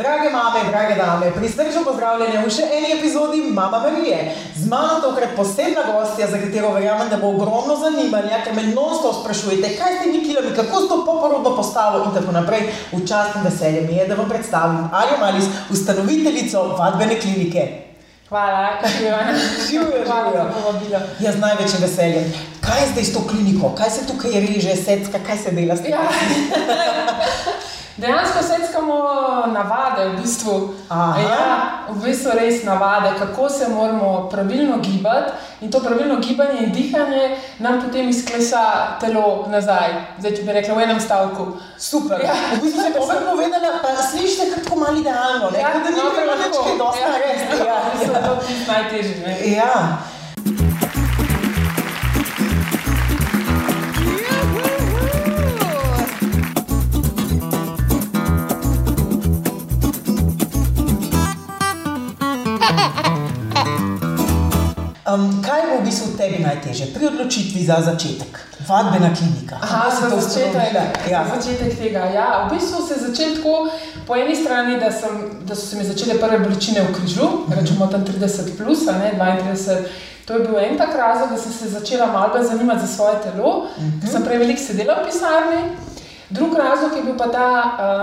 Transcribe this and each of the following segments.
Drage mame, drage dame, prisrčno pozdravljene v še eni epizodi Mama Marije. Z mano tokrat posebna gostja, za katero verjamem, da bo ogromno zanimanja, ker me non-stop sprašujete, kaj ste vi kilami, kako ste to poporodno postavo in tako naprej. V čast in veselje mi je, da vam predstavim Arjo Malis, ustanoviteljico vadbene klinike. Hvala, Ivana. Živijo, Hvala živijo. za povabilo. Jaz z največjim veseljem. Kaj je zdaj s to kliniko? Kaj se tukaj reže, secka, kaj se dela s tem? Ja. Dejansko seckamo navade, v bistvu. Aha. Ja, v bistvu res navade, kako se moramo pravilno gibati. In to pravilno gibanje in dihanje nam potem izklesa telo nazaj. Zdaj, če bi rekla v enem stavku. Super. Ja. V bistvu si dobro povedala, pa slišite kako malo idealno, ne? Kot da ni treba nič kaj dosti narediti. Ja, Ja, ja. to je najtežje. Ja. Tebi najtežje pri odločitvi za začetek? Vadbena klinika. Aha, za to začetek? Ja. za začetek tega. Ja, v bistvu se je začelo tako, po eni strani, da, sem, da so se mi začele prve bolečine v križu, Mhm. rečemo tam 30, plus, ne 32. To je bil en tak razlog, da sem se začela malo bolj zanimati za svoje telo, Mhm. ker sem prej veliko sedela v pisarni. Drugi razlog je bil pa ta,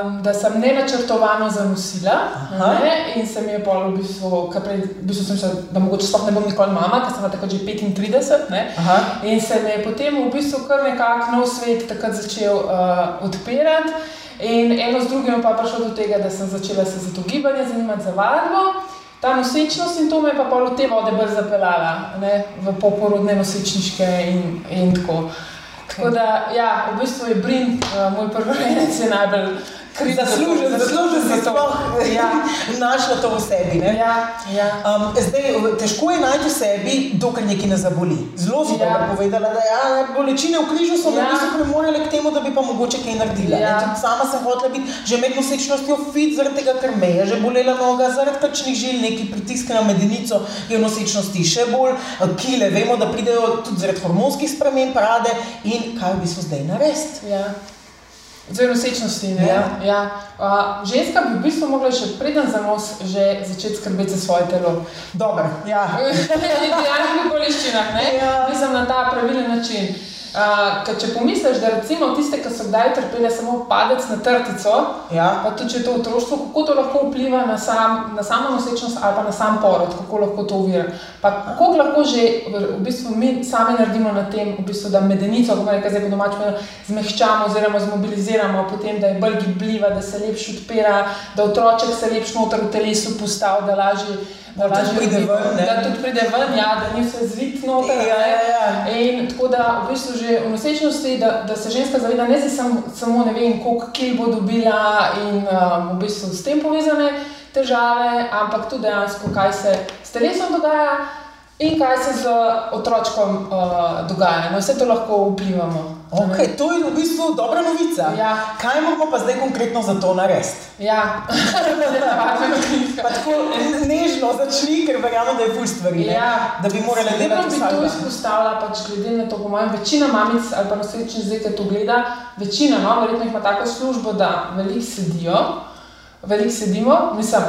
um, da sem nenačrtovano zanosila ne, in se mi je pol v bistvu, kar prej, v bistvu sem mislila, da mogoče sploh ne bom nikoli mama, ker sem takrat že 35. Ne, Aha. In se mi je potem v bistvu kar nekako nov svet takrat začel uh, odpirati. In eno z drugim pa prišlo do tega, da sem začela se za to gibanje zanimati za vadbo. Ta nosečnost in to me je pa pol v te vode bolj zapeljala, ne, v poporodne nosečniške in, in tako. Tako da, ja, v bistvu je Brin, uh, moj prvenec, je najbolj kriv za to. Zaslužen, zaslužen si za to. sploh Ja, našla to v sebi. Ne? ja, ja. Um, zdaj, težko je najti v sebi, dokler nekaj ne zaboli. Zelo si Ja. povedala, da ja, bolečine v križu so me Ja. v bistvu premorale k temu, da bi pa mogoče kaj naredila. Ja. Tudi sama sem hotela biti že med nosečnostjo fit, zaradi tega, ker me je že bolela noga, zaradi krčnih žil, neki pritisk na medenico je v nosečnosti še bolj, eh, kile, vemo, da pridejo tudi zaradi hormonskih sprememb, rade in kaj v bistvu zdaj narediti. Ja. Zdaj, nosečnosti. ne? Ja. Ja. Uh, ženska bi v bistvu mogla še preden za nos že začeti skrbeti za svoje telo. Dobro, ja. V idealnih okoliščinah, ne? Ja. Mislim na ta pravilen način. Uh, če pomisliš, da recimo tiste, ki so kdaj trpele samo padec na trtico, ja. pa tudi če je to otroštvo, kako to lahko vpliva na, sam, na samo nosečnost ali pa na sam porod, kako lahko to uvira. Pa kako lahko že v, bistvu mi sami naredimo na tem, v bistvu, da medenico, kako reka zdaj po domačem, zmehčamo oziroma zmobiliziramo, potem da je bolj gibljiva, da se lepše odpira, da otroček se lepše noter v telesu postavi, da lažje. Da tudi pride ven, ne? Da tudi pride ven, ja, da ni vse zvit noter. Ja, ne. ja, ja. In tako da v bistvu že v nosečnosti, da, da se ženska zaveda, ne si sam, samo ne vem, koliko kil bo dobila in um, v bistvu s tem povezane težave, ampak tudi dejansko, kaj se s telesom dogaja in kaj se z otročkom uh, dogaja. Na vse to lahko vplivamo. Okay, to je v bistvu dobra novica. Ja. Kaj moramo pa zdaj konkretno za to narediti? Ja, Pa tako nežno začni, ker verjamem, da je ful stvari. ne? Ja. Da bi morali delati bi vsak to dan. izpostavila, pač glede na to, po mojem, večina mamic ali pa nosečnic zdaj, to gleda, večina, no, verjetno jih ima tako službo, da veliko sedijo, veliko sedimo, mislim,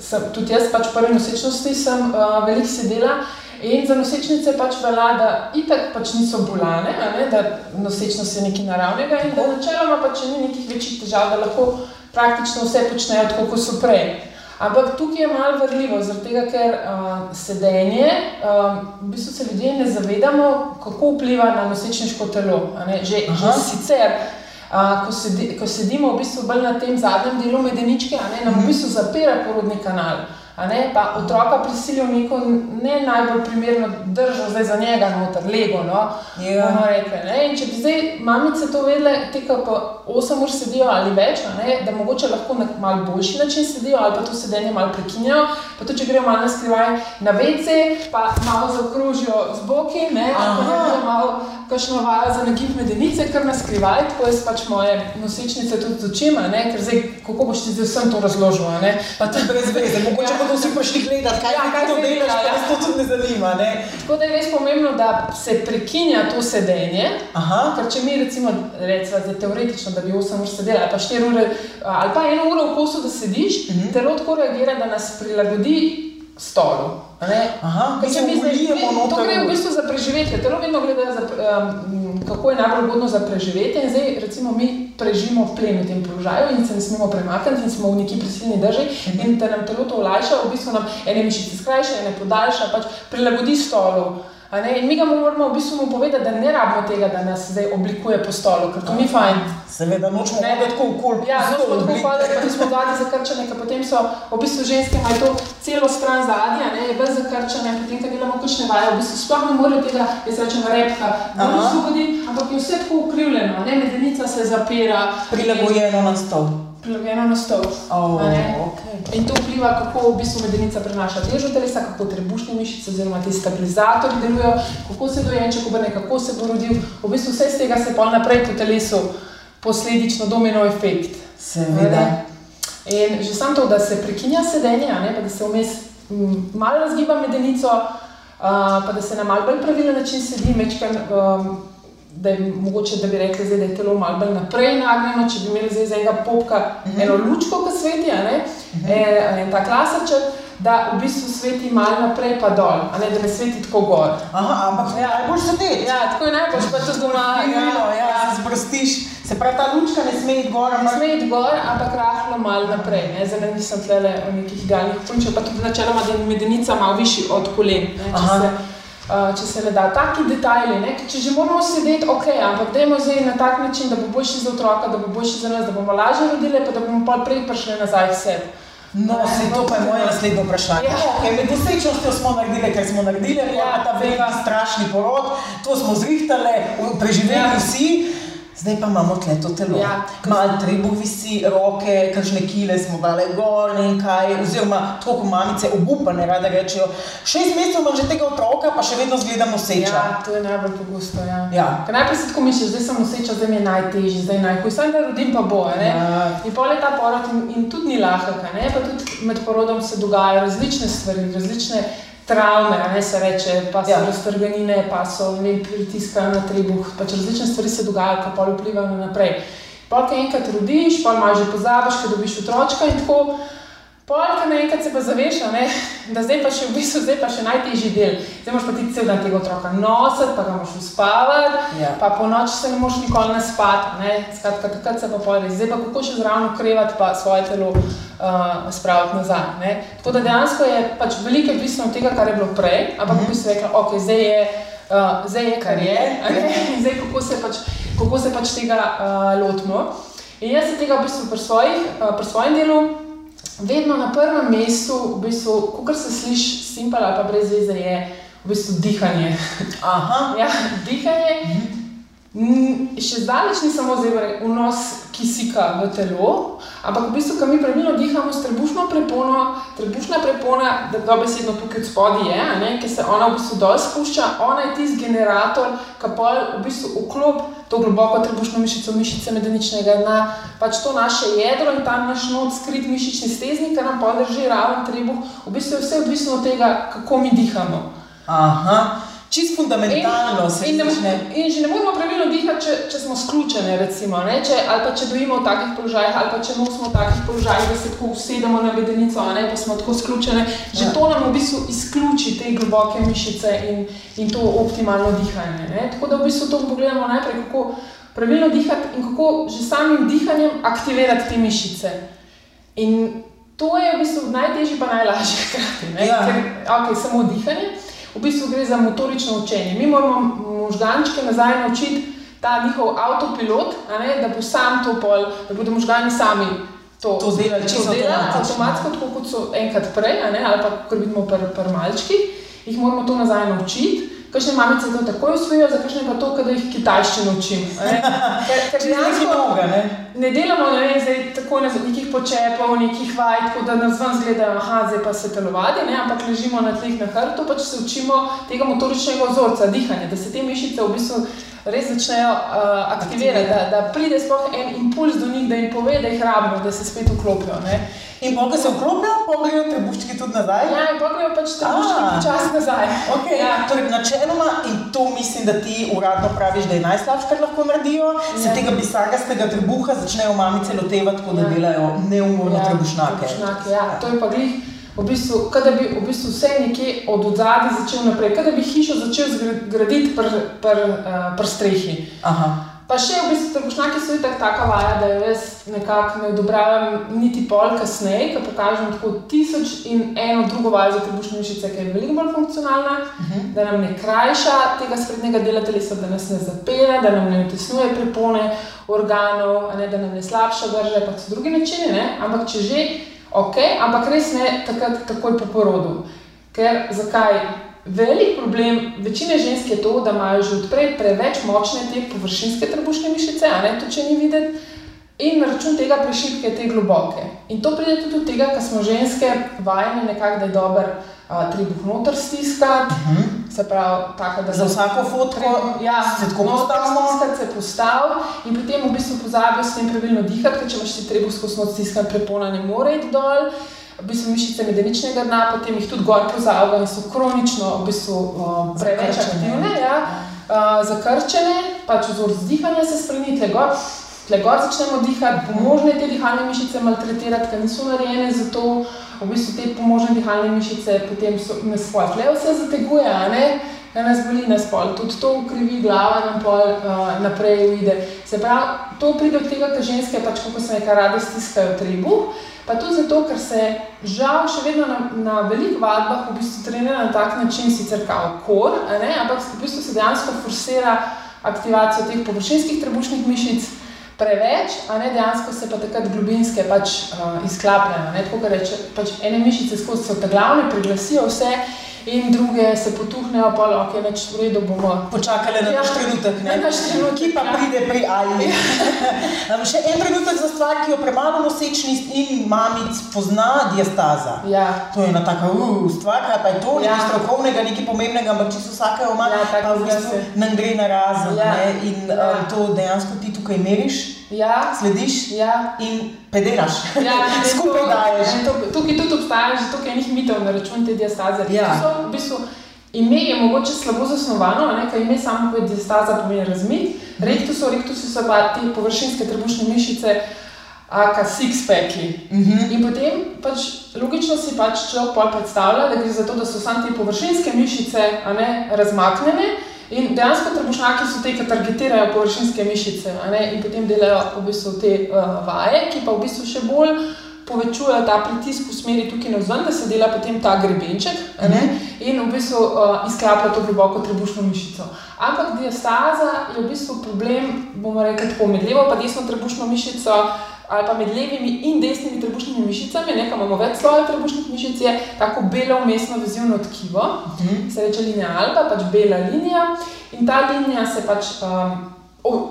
sem, tudi jaz pač prvi nosečnosti sem uh, veliko sedela. In za nosečnice pač velja, da itak pač niso bolane, ne, da nosečnost je nekaj naravnega in da načeloma pač ni nekih večjih težav, da lahko praktično vse počnejo tako, kot so prej. Ampak tukaj je malo vrljivo, tega, ker uh, sedenje, um, v bistvu se ljudje ne zavedamo, kako vpliva na nosečniško telo. Že, že sicer, uh, ko, sedi, ko sedimo v bistvu bolj na tem zadnjem delu medeničke, ne, nam v bistvu zapira porodni kanal. Ne, pa otroka prisilijo v neko ne najbolj primerno držo, zdaj za njega noter, lego. No, Ja. bomo rekli, ne. In če bi zdaj mamice to vedele, te, ki pa 8 ur sedijo ali več, ne, da mogoče lahko na malo boljši način sedijo ali pa to sedenje malo prekinjajo, pa tudi če grejo malo na skrivaj na vece, pa malo zaokrožijo z boki, ne, ali pa malo kakšno vajo za nagib medenice, kar na skrivaj, tako jaz pač moje nosečnice tudi z očima, ne, ker zdaj, kako boš ti zdaj vsem to razložil, a ne. Pa tudi brez veze, mogoče Ja. Bo bodo vsi prišli gledati, kaj Ja, kaj to delaš, ja. nas to tudi ne zanima. Ne? Tako da je res pomembno, da se prekinja to sedenje. Aha, Ker če mi recimo rečemo, da je teoretično, da bi 8 ur sedela, ali pa 4 ure, ali pa 1 uro v kosu, da sediš, Mhm. telo tako reagira, da nas prilagodi stolu. aha, mi se mi zdaj- ulijemo To gre v bistvu za preživetje. Telo vedno gleda, za, um, kako je najbolj ugodno za preživetje. In zdaj, recimo, mi preživimo plen v tem položaju in se ne smemo premakniti, in smo v neki prisilni drži. In da nam telo to olajša, v bistvu nam ene mišice skrajša, ene podaljša, pač prilagodi stolu. In mi ga moramo v bistvu povedati, da ne rabimo tega, da nas zdaj oblikuje po stolu, ker to ni fajn. Seveda nočemo Ne. hoditi tako okoli. Ja, no, smo tako padli, pa nismo zadnji zakrčeni, ker potem so v bistvu ženske imajo to celo stran zadnja, ne, je brez zakrčene, potem, ko delamo kakšne vaje, v bistvu sploh ne morejo tega, jaz rečem, repka, da ne svobodi, ampak je vse tako ukrivljeno, ne, medenica se zapira, Prilagojeno na stol. Prilagojeno na stol. Oh, okay. In to vpliva, kako v bistvu medenica prenaša težo telesa, kako trebušne mišice oziroma ti stabilizatorji delujejo, kako se dojenček obrne, kako se bo rodil. V bistvu vse z tega se pa naprej po telesu posledično domino efekt. Seveda. In že samo to, da se prekinja sedenje, ne, pa da se vmes malo razgiba medenico, a, pa da se na mal bolj pravilen način sedi, mečkan, um, da je mogoče, da bi rekli, zdaj, da je telo malo bolj naprej nagnjeno, če bi imeli zdaj iz enega popka uh -huh. eno lučko, ki sveti, ne, uh -huh. en tak laserček, da v bistvu sveti malo naprej pa dol, a ne, da ne sveti tako gor. Aha, ampak ja. najbolj sedeti. Ja, tako je najbolj, pa tudi doma. Fino, ja, se zbrstiš. Se pravi, ta lučka ne sme iti gor, Ne sme iti gor, ampak rahlo malo naprej. Ne? Zdaj nisem tlele v nekih idealnih punčah, pa tudi načeloma, da je medenica malo višji od kolen. Ne? Če Aha. se, uh, če se le da. Taki detajli, ne? Če že moramo sedeti, ok, ampak dajmo zdaj na tak način, da bo boljši za otroka, da bo boljši za nas, da bomo lažje rodili, pa da bomo pa prej prišli nazaj k sebi. No, se to pa je moje naslednje vprašanje. Ja. Okay, med dosečnostjo smo naredili, kar smo naredili, ja, ta veliki seveda. strašni porod, to smo zrihtali, preživeli ja. vsi. Zdaj pa imamo tle to telo. Ja. Mal trebuh visi, roke, kakšne kile smo dali gor in kaj, oziroma tako kot mamice obupane rade rečejo. Šest mesecev imam že tega otroka, pa še vedno zgledam noseča. Ja, to je najbolj pogosto. Ja. Ja. Ker najprej si tako misliš, zdaj sem noseča, zdaj mi je najtežje, zdaj najhujše, samo da rodim pa bo. Ja. In pol je ta porod in, in tudi ni lahek, pa tudi med porodom se dogajajo različne stvari, različne travme, ne se reče, pa so Ja. raztrganine, pa so vem, pritiskajo na trebuh, pač različne stvari se dogajajo, ki pol vplivajo na naprej. Pol, ko enkrat rodiš, pol malo že pozabiš, ko dobiš otročka in tako. Pol, ko naenkrat se pa zaveš, a ne, da zdaj pa še v bistvu, zdaj pa še najtežji del. Zdaj moraš pa ti cel dan tega otroka nositi, pa ga moraš uspavati, Ja. pa po noči se ne moreš nikoli naspati. Ne? Skratka, takrat se pa pojdi. Zdaj pa kako še zraven ukrevati, pa svoje telo uh, spraviti nazaj. Ne? Tako da dejansko je pač veliko odvisno od tega, kar je bilo prej, ampak mm -hmm. bi se rekla, ok, zdaj je, uh, zdaj je kar je, in zdaj kako se pač, kako se pač tega uh, lotimo. In jaz se tega v bistvu pri, svojih, uh, pri svojem delu vedno na prvem mestu, v bistvu, kot se sliši, simpel ali pa brez veze, je v bistvu dihanje. Aha. Ja, dihanje. Še zdaleč ni samo zdaj vnos kisika v telo, ampak v bistvu, ko mi pravilno dihamo s trebušno prepono, trebušna prepona, da dobesedno tukaj spodaj je, ne, ki se ona v bistvu dol spušča, ona je tisti generator, ki pa v bistvu vklop to globoko trebušno mišico, mišice medeničnega dna, pač to naše jedro in tam naš not skrit mišični steznik, ki nam pa drži raven trebuh, v bistvu je vse odvisno od tega, kako mi dihamo. Aha. Čist fundamentalno se in, ne, začne. in že ne moramo pravilno dihati, če, če smo sključeni, recimo, ne, če, ali pa če dojimo v takih položajih, ali pa če nosimo v takih položajih, da se tako usedemo na vedenico, ne, pa smo tako sključeni. Že Ja. to nam v bistvu izključi te globoke mišice in, in to optimalno dihanje. Ne. Tako da v bistvu to pogledamo najprej, kako pravilno dihati in kako že samim dihanjem aktivirati te mišice. In to je v bistvu najtežje, pa najlažje hkrati. Ja. Ker okay, samo dihanje. V bistvu gre za motorično učenje. Mi moramo možgančke nazaj naučiti ta njihov avtopilot, ne, da bo sam to pol, da bodo možgani sami to, To delali čisto delali avtomatično. avtomatsko, tako kot so enkrat prej, ne, ali pa kot vidimo pri pr malčkih, jih moramo to nazaj naučiti. Kakšne mamice to takoj usvojijo, za kakšne pa to, da jih kitajščino učim. ne. Ker, ker dejansko noga, ne? ne delamo ne vem, zdaj, tako na nekih počepov, nekih vaj, tako da nas ven zgledajo, aha, zdaj pa se telovadi, ne, ampak ležimo na tleh na hrbtu, pač se učimo tega motoričnega vzorca, dihanja, da se te mišice v bistvu res začnejo uh, aktivirati, da, da pride sploh en impuls do njih, da jim pove, da jih rabijo, da se spet vklopijo. Ne. In ko se vklopijo, pogrejo trebuščki tudi nazaj. Ja, in pogrejo pač trebuščki počasi nazaj. Okay. Ja. Torej, načeloma, in to mislim, da ti uradno praviš, da je najslabše, kar lahko naredijo, ja. se tega bisagastega trebuha začnejo mamice lotevati, kot da ja. delajo neumorno ja. trebušnake. trebušnake ja. To je pa glih v bistvu, da bi v bistvu vse nekje od zadaj začel naprej, da bi hišo začel graditi pri pr, uh, pr strehi. Aha. Pa še v bistvu trgošnjaki so tako taka vaja, da jo jaz nekako ne odobravam niti pol kasneje, ko pokažem tako tisoč in eno drugo vajo za trebušne mišice, ki je veliko bolj funkcionalna, uh mhm. -huh. da nam ne krajša tega sprednjega dela telesa, da nas ne zapira, da nam ne utesnuje prepone organov, ne, da nam ne slabša drže, pa so drugi načini, ne? ampak če že ok, ampak res ne takrat, takoj po porodu. Ker zakaj? Velik problem večine žensk je to, da imajo že odprej preveč močne te površinske trebušne mišice, a ne to, če ni videti, in na račun tega prešipke te globoke. In to pride tudi od tega, ker smo ženske vajene nekako, da je dober. Trebuh noter stiskati, uh mhm. -huh. Se pravi, tako da za vsako fotko ja, se tako postavimo. Stiskati se postavi in potem v bistvu pozabijo s tem pravilno dihati, ker če imaš ti trebuh skozi noč stiskati, prepona ne more iti dol. V bistvu mišice medeničnega dna, potem jih tudi gor pozavljajo in so kronično v bistvu, uh, preveč aktivne, ja, uh, zakrčene, pač vzor zdihanja se spremeni, tle gor, tle gor začnemo dihati, pomožne te dihalne mišice maltretirati, ker niso narejene za to v bistvu te pomožne dihalne mišice, potem so na spol. Tle vse zateguje, a ne, da nas boli na spol. Tudi to ukrivi glava nam pol uh, naprej uide. Se pravi, to pride od tega, ker ženske pač, kako se nekaj rade stiskajo trebuh, pa tudi zato, ker se žal še vedno na, na velikih vadbah v bistvu trenira na tak način, sicer kao kor, ampak v bistvu se dejansko forsira aktivacijo teh površinskih trebušnih mišic, preveč, a ne dejansko se pa takrat globinske pač uh, izklapljajo. Tako da reče, pač ene mišice skozi so te glavne, priglasijo vse in druge se potuhnejo, pa lahko je več v redu, bomo počakali na naš ja, trenutek. Ne, naš trenutek, ki pa ja. pride pri Ali. Ja. še en trenutek za stvar, ki jo premalo nosečni in mamic pozna, diastaza. Ja. To je ena taka uh, stvar, kaj pa je to, nekaj ja. strokovnega, nekaj pomembnega, ampak čisto vsake oma, ja, pa v bistvu nam gre na razen. Ja. In ja. um, to dejansko ti tukaj meriš. Ja. Slediš ja. in pederaš. Ja, Skupaj daješ. Tukaj tudi obstaja že tukaj enih mitov na račun te diastaze. Ja v bistvu ime je mogoče slabo zasnovano, nekaj ime samo kot diastaza pomeni razmit. Rektus, rektus so pa te površinske trebušne mišice, aka six-packi. Uh mhm. -huh. In potem pač logično si pač človek predstavlja, da gre za to, da so samo te površinske mišice ne, razmaknjene. In dejansko trebušnjaki so te, ki targetirajo površinske mišice in potem delajo v bistvu te uh, vaje, ki pa v bistvu še bolj povečujejo ta pritisk v smeri tukaj na vzven, da se dela potem ta grebenček uh -huh. in v bistvu uh, izklaplja to globoko trebušno mišico. Ampak diastaza je v bistvu problem, bomo rekli, tako med levo in desno trebušno mišico. Ali pa med levimi in desnimi trebušnimi mišicami, nekaj imamo več slojev trebušnih mišic, je tako belo umestno vezivno tkivo, uh mhm. -huh. se reče linija alba, pač bela linija. In ta linija se pač um,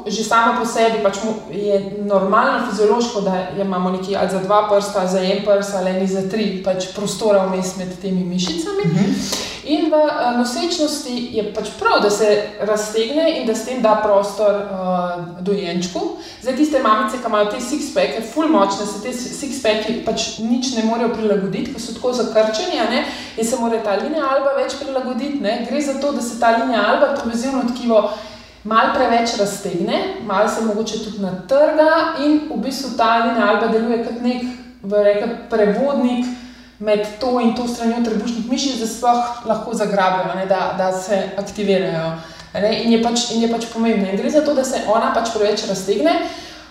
že sama po sebi pač je normalno, fiziološko, da imamo nekaj ali za dva prsta, za en prst ali za tri, pač prostora vmes med temi mišicami. -hmm. In v uh, nosečnosti je pač prav, da se raztegne in da s tem da prostor uh, dojenčku. Zdaj, tiste mamice, ki imajo te six-packe, full močne, se te six-packe pač nič ne morejo prilagoditi, ker so tako zakrčeni in se mora ta linija alba več prilagoditi. Ne? Gre za to, da se ta linija alba, to vezivno tkivo, malo preveč raztegne, malo se mogoče tudi natrga in v bistvu ta linija alba deluje kot nek rekel, prevodnik med to in to stranjo trebušnih mišic, da sploh lahko zagrabijo, da, da se aktivirajo. In je, pač, in je pač pomembno. In gre za to, da se ona pač preveč raztegne.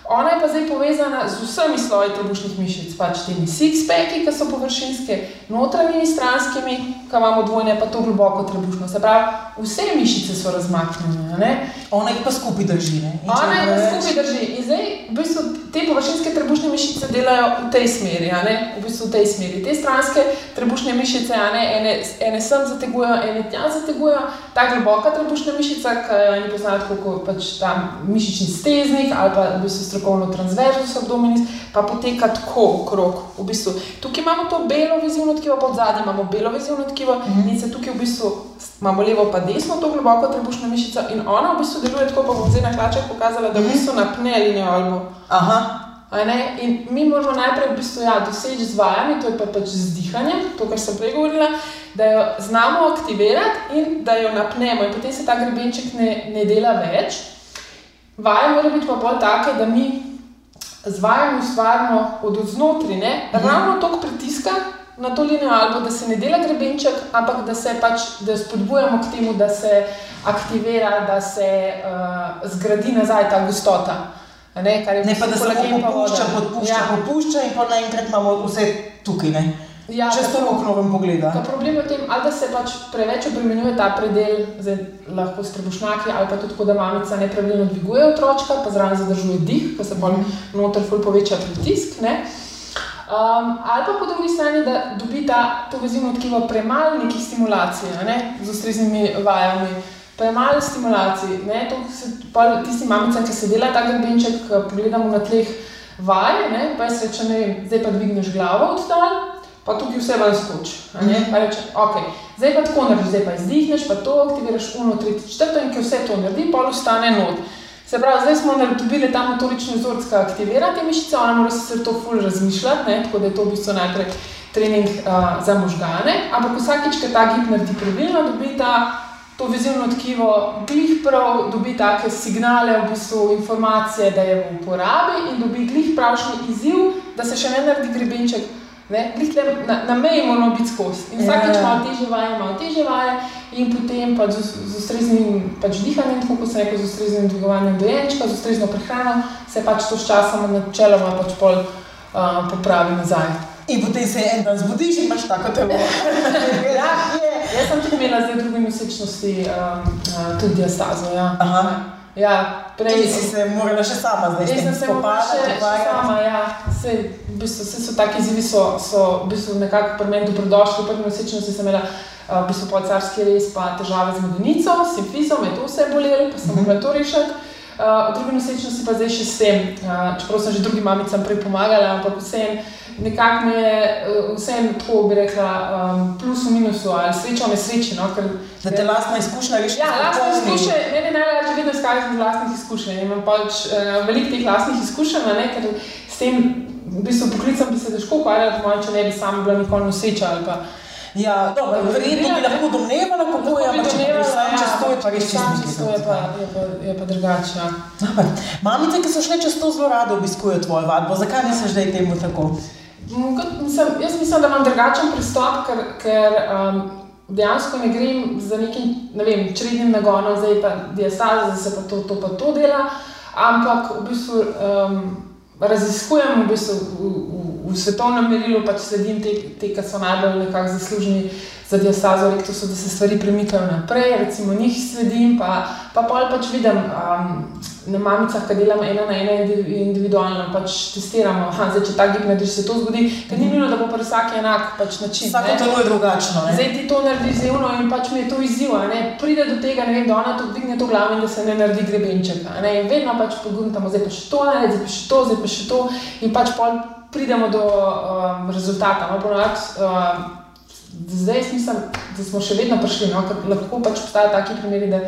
Ona je pa zdaj povezana z vsemi sloji trebušnih mišic, pač temi six-packi, ki so površinske, notranjimi stranskimi, ki imamo dvojne, pa to globoko trebušno. Se pravi, vse mišice so razmaknjene. Ona jih pa skupaj drži. Ona jih pa skupaj drži. In zdaj v bistvu te površinske trebušne mišice delajo v tej smeri, v bistvu v tej smeri. Te stranske trebušne mišice, ene, ene sem zategujejo, ene tja zategujejo. Ta globoka trebušna mišica, ki jo ne poznajo, kot pač ta mišični steznik ali pa v bistvu strokovno transverzus abdominis, pa poteka tako okrog. V bistvu. Tukaj imamo to belo vezivno tkivo, pod zadnjim imamo belo vezivno tkivo mm -hmm. in se tukaj v bistvu imamo levo pa desno, to globoko trebušno mišico in ona v bistvu deluje tako, pa bom zdaj na hlačah pokazala, da v bistvu napne linijo albo. Aha. In mi moramo najprej v bistvu, ja, doseči z vajami, to je pa pač z dihanjem, to, kar sem prej govorila, da jo znamo aktivirati in da jo napnemo, in potem se ta grebenček ne, ne dela več. Vaje mora biti pa bolj take, da mi z vajami ustvarjamo od znotraj, mhm. ravno toliko pritiska na to linijo, ali da se ne dela grebenček, ampak da se pač da spodbujamo k temu, da se aktivira, da se uh, zgradi nazaj ta gostota. Ne, ne pa da se lahko popušča, popušča, ja. popušča in pa naenkrat imamo vse tukaj. Ne? Ja, Če to lahko novem pogledu. Problem je v tem, da se pač preveč obremenjuje ta predel, zdaj, lahko s trebušnjaki, ali pa tudi tako, da mamica nepravilno dviguje otroka, pa zraven zadržuje dih, pa se bolj mhm. noter ful poveča pritisk. Um, ali pa po drugi strani, da dobi ta to vezivno tkivo premalo nekih stimulacij ne? z ustreznimi vajami. Premalo stimulacij. Tisti mamice, ki se dela ta grebenček, pogledamo na tleh vaj, ne? pa je sreča, ne vem, zdaj pa dvigneš glavo od tam pa tukaj vse ven skoči. Okay. Zdaj pa tako narediš, zdaj pa izdihneš, pa to aktiviraš, uno, tretji, četrto in ki vse to naredi, pol ostane not. Se pravi, zdaj smo dobili ta motorični vzorec, ki aktivira te mišice, ona mora se to ful razmišljati, ne? tako da je to v bistvu najprej trening uh, za možgane, ampak vsakič, ki ta gib naredi pravilno, dobi ta to vizivno tkivo, glih prav, dobi take signale, v bistvu informacije, da je v uporabi in dobi glih pravšnji izziv, da se še ne naredi grebenček, Na, na meji moramo biti skozi. In vsakeč ja. malo teže vaje, malo teže vaje, in potem pa z, z ustreznim pač dihanjem, tako kot se reče, z ustreznim dvigovanjem dojenčka, z ustrezno prehrano, se pač to sčasoma načeloma pač pol uh, popravi nazaj. In potem se en dan zbudiš in imaš tako telo. ja, jaz sem tudi imela zdaj druge mesečnosti, um, uh, tudi diastazo. Ja. Ja, prej si se morala še sama zdaj spopasti. Jaz sem se morala še sama, ja. Vse, v bistvu, vse so taki izzivi, so, so v bistvu nekako pri meni dobrodošli. Prvi mesečnosti sem imela v bistvu polcarski res, pa težave z medenico, s simfizom, je to vse bolelo, pa sem mogla to rešiti. Uh, v drugi nosečnosti pa zdaj še s tem, uh, čeprav sem že drugim mamicam prej pomagala, ampak vseeno nekako mi je uh, vseeno tako, bi rekla, um, plus v minusu ali srečo ali nesreče. No, da te lastna izkušnja reši? Ja, lastna izkušnja, meni je najlažje vedno izkazati iz lastnih izkušenj. Imam pač uh, veliko teh lastnih izkušenj, ne, ker s tem v bistvu poklicam bi se težko ukvarjala, po mojem, če ne bi sama bila nikoli noseča ali pa. Ja, dobro, verjetno bi lahko domnevala, kako je, ampak če bi sam čez to, je pa res čisto mislično. Je pa, je pa, je pa drugače, ja. Mamice, ki so šle čez to zelo rado obiskujejo tvojo vadbo, zakaj misliš, da je temu tako? Mislim, jaz mislim, da imam drugačen pristop, ker, ker um, dejansko ne grem za nekim ne vem, črednim nagonom, zdaj pa diastaza, da se pa to, to pa to dela, ampak v bistvu um, raziskujem v, bistvu v, v, v svetovnem merilu, pač sledim te, te ki so najbolj nekako zaslužni za diastazo rektusa, da se stvari premikajo naprej, recimo njih sledim, pa, pa pol pač vidim um, na mamicah, ki delam ena na ena individualno, pač testiramo, aha, zdaj, če ta gib narediš, se to zgodi, ker ni nujno, da bo pri vsaki enak pač način. Vsako telo je drugačno. Ne? Zdaj ti to naredi zevno in pač mi je to izziv, pride do tega, vem, da ona to dvigne to glavo in da se ne naredi grebenček. Ne? In vedno pač pogledamo, zdaj pa še to, ne, zdaj pa še to, zdaj pa še to in pač pol pridemo do um, rezultata. No, ponovati, um, zdaj mislim, da smo še vedno prišli, no, ker lahko pač obstajajo taki primeri, da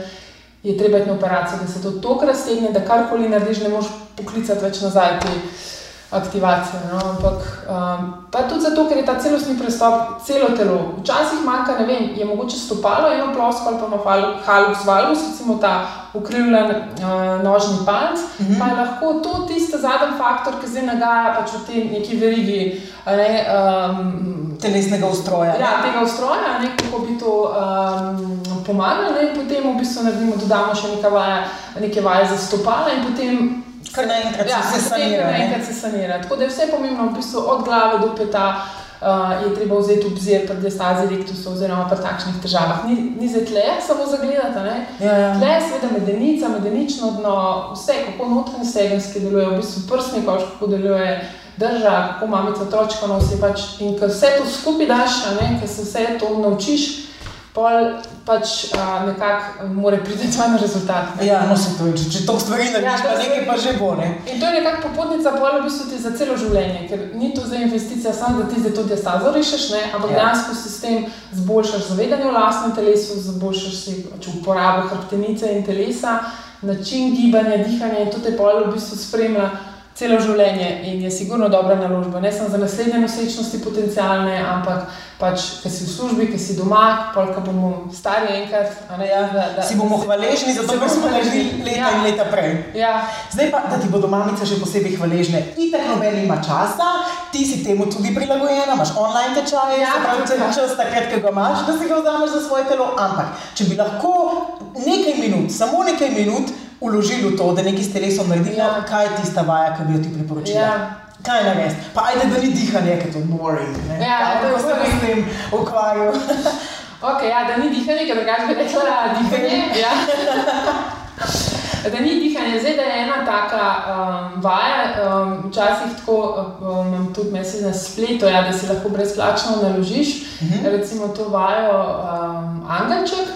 je treba iti na operacijo, da se to tako raztegne, da karkoli narediš, ne moreš poklicati več nazaj te aktivacije. No. Ampak um, pa tudi zato, ker je ta celostni pristop celo telo. Včasih manjka, ne vem, je mogoče stopalo, eno plosko ali pa ima halus valus, recimo ta ukrivljen uh, nožni palc, mm -hmm. pa je lahko to tisti zadnji faktor, ki zdaj nagaja pač v tej neki verigi. Ne, um, telesnega ustroja. Ja, tega ustroja, ne, kako bi to um, pomagalo, in potem v bistvu naredimo, dodamo še nekaj vaje, neke vaje za stopala in potem. Kar naenkrat ja, se sanira. Naenkrat se sanira. Tako da je vse pomembno, v bistvu od glave do peta. Uh, je treba vzeti obzir pri diastazi rektusa, oziroma pri takšnih težavah. Ni, ni za tle, samo za gledati. Ja, ja. Tle je seveda medenica, medenično dno, vse, kako notranje stegenske deluje, v bistvu prsni koš, kako deluje drža, kako mamica otročka nosi. Pač, in ko vse to skupaj daš, ker se vse to naučiš, pol pač uh, nekako mora priti na rezultat. Ne? Ja, no se to reče, če to stvari narediš, Ja, to pa nekaj pa že bo, ne? In to je nekako popotnica, pol v bistvu ti za celo življenje, ker ni to zdaj investicija samo, da ti zdaj to diastazo rešiš, ne, ampak Ja. ja. dejansko si s tem zboljšaš zavedanje o lastnem telesu, zboljšaš si pač uporabo hrbtenice in telesa, način gibanja, dihanja in to te pol v bistvu spremlja. Celo življenje in je sigurno dobra naložba, ne samo za naslednje nosečnosti potencijalne, ampak pač, ker si v službi, ker si doma, pol, ko bomo stari enkrat. Ne, Ja, da, da, si bomo hvaležni za to, kar smo naredili leta Ja. in leta prej. Ja, Zdaj pa, da ti bodo mamice še posebej hvaležne. Itak noben ima časa, ti si temu tudi prilagojena, imaš online tečaje, Ja, pravi, tudi, ja. čas takrat, ko ga imaš, da si ga vzameš za svoje telo. Ampak, če bi lahko nekaj minut, samo nekaj minut, uložili v to, da nekaj s telesom naredimo, Ja. kaj je tista vaja, ki bi jo ti priporočila? Ja. Kaj narediti? Pa ajde, da ni dihanje, ker to boring. ne. Ja, Kako se boring. s tem ukvarjal? Okay, ja, da ni dihanje, ker drugače bi rekla dihanje. Ja. Da ni dihanje, zdaj da je ena taka um, vaja, um, včasih tako um, imam tudi mesec na spletu, ja, da si lahko brezplačno naložiš. Mhm. Uh -huh. Recimo to vajo um, Angelček.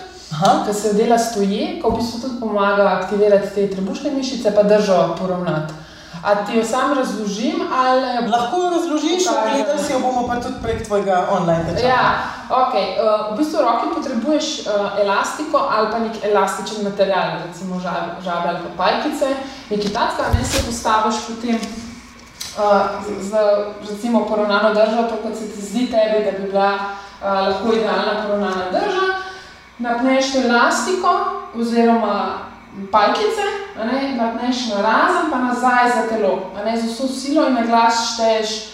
Ki se dela stoje, ko v bistvu tudi pomaga aktivirati te trebušne mišice, pa držo poravnati. A ti jo sam razložim ali Lahko jo razložiš, ogledali si jo bomo pa tudi prek tvojega online tečaja. Ja, okay. uh, v bistvu v roki potrebuješ uh, elastiko ali pa nek elastičen material, recimo žabe, žabe ali pa pajkice, nekaj takega, ne se postaviš potem uh, z, z recimo poravnano držo, to kot se ti zdi tebi, da bi bila uh, lahko idealna poravnana drža, napneš to elastiko oziroma pajkice, a ne, napneš na razen pa nazaj za telo, ne, z vso silo in na glas šteješ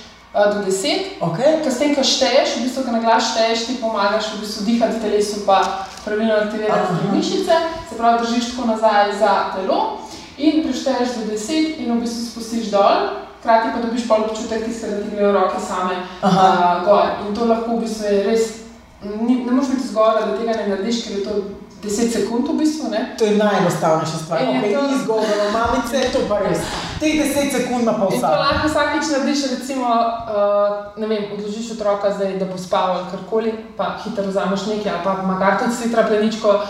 do deset, Okay. Ker s tem, ko šteješ, v bistvu, ko na glas šteješ, ti pomagaš v bistvu dihati telesu, pa pravilno aktivirati Aha. mišice, se pravi, držiš tako nazaj za telo in prešteješ do 10 in v bistvu spustiš dol, hkrati pa dobiš pol občutek, tistega, da ti grejo roke same Aha. uh, gor. In to lahko v bistvu je res, ni, ne moreš biti zgoraj, da tega ne narediš, ker je to 10 sekund v bistvu, ne? To je najenostavnejša stvar. In je Okay, to- ni izgovorno, mamice, to pa res. Teh 10 sekund ima pa In to vsak. lahko vsakič narediš, recimo, uh, ne vem, odložiš otroka, zdaj, da bo spal ali karkoli, pa hitro vzameš nekaj, ali pa makar tudi si trapleničko, uh,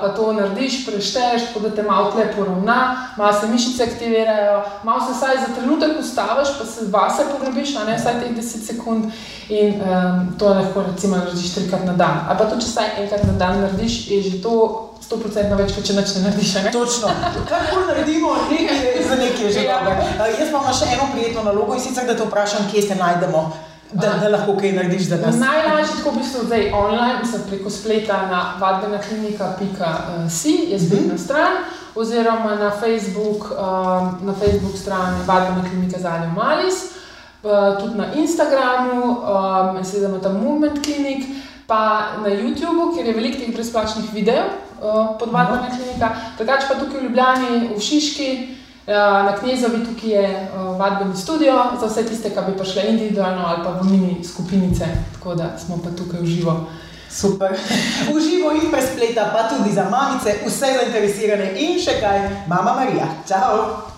pa to narediš, prešteješ, tako da te malo tle poravna, malo se mišice aktivirajo, malo se vsaj za trenutek ustaviš, pa se vase pogrebiš, a ne vsaj teh 10 sekund. In um, to lahko recimo narediš trikrat na dan. Ali pa to, če vsaj enkrat na dan narediš, je že to 100% več, kot če nič ne narediš. Ne? Točno. Karkoli naredimo, nekaj je za nekaj že Ja. dobro. Uh, jaz imam še eno prijetno nalogo in sicer, da te vprašam, kje se najdemo, da, Aha. da lahko kaj narediš za nas. Najlažje tako v bistvu zdaj online, mislim preko spleta na vadbenaklinika.si je spletna stran, oziroma na Facebook, um, na Facebook strani Vadbena klinika Zaljo Malis, uh, tudi na Instagramu, um, mislim, da ima tam Movement Clinic, pa na YouTubu, kjer je veliko teh brezplačnih videov uh, pod Vadbena klinika, drugače pa tukaj v Ljubljani, v Šiški. Uh, Na Knezovi tukaj je uh, vadbeni studio za vse tiste, ki bi prišle individualno ali pa v mini skupinice, tako da smo pa tukaj v živo. Super. Uživo in prek spleta, pa tudi za mamice, vse zainteresirane in še kaj, mama Marija. Čau!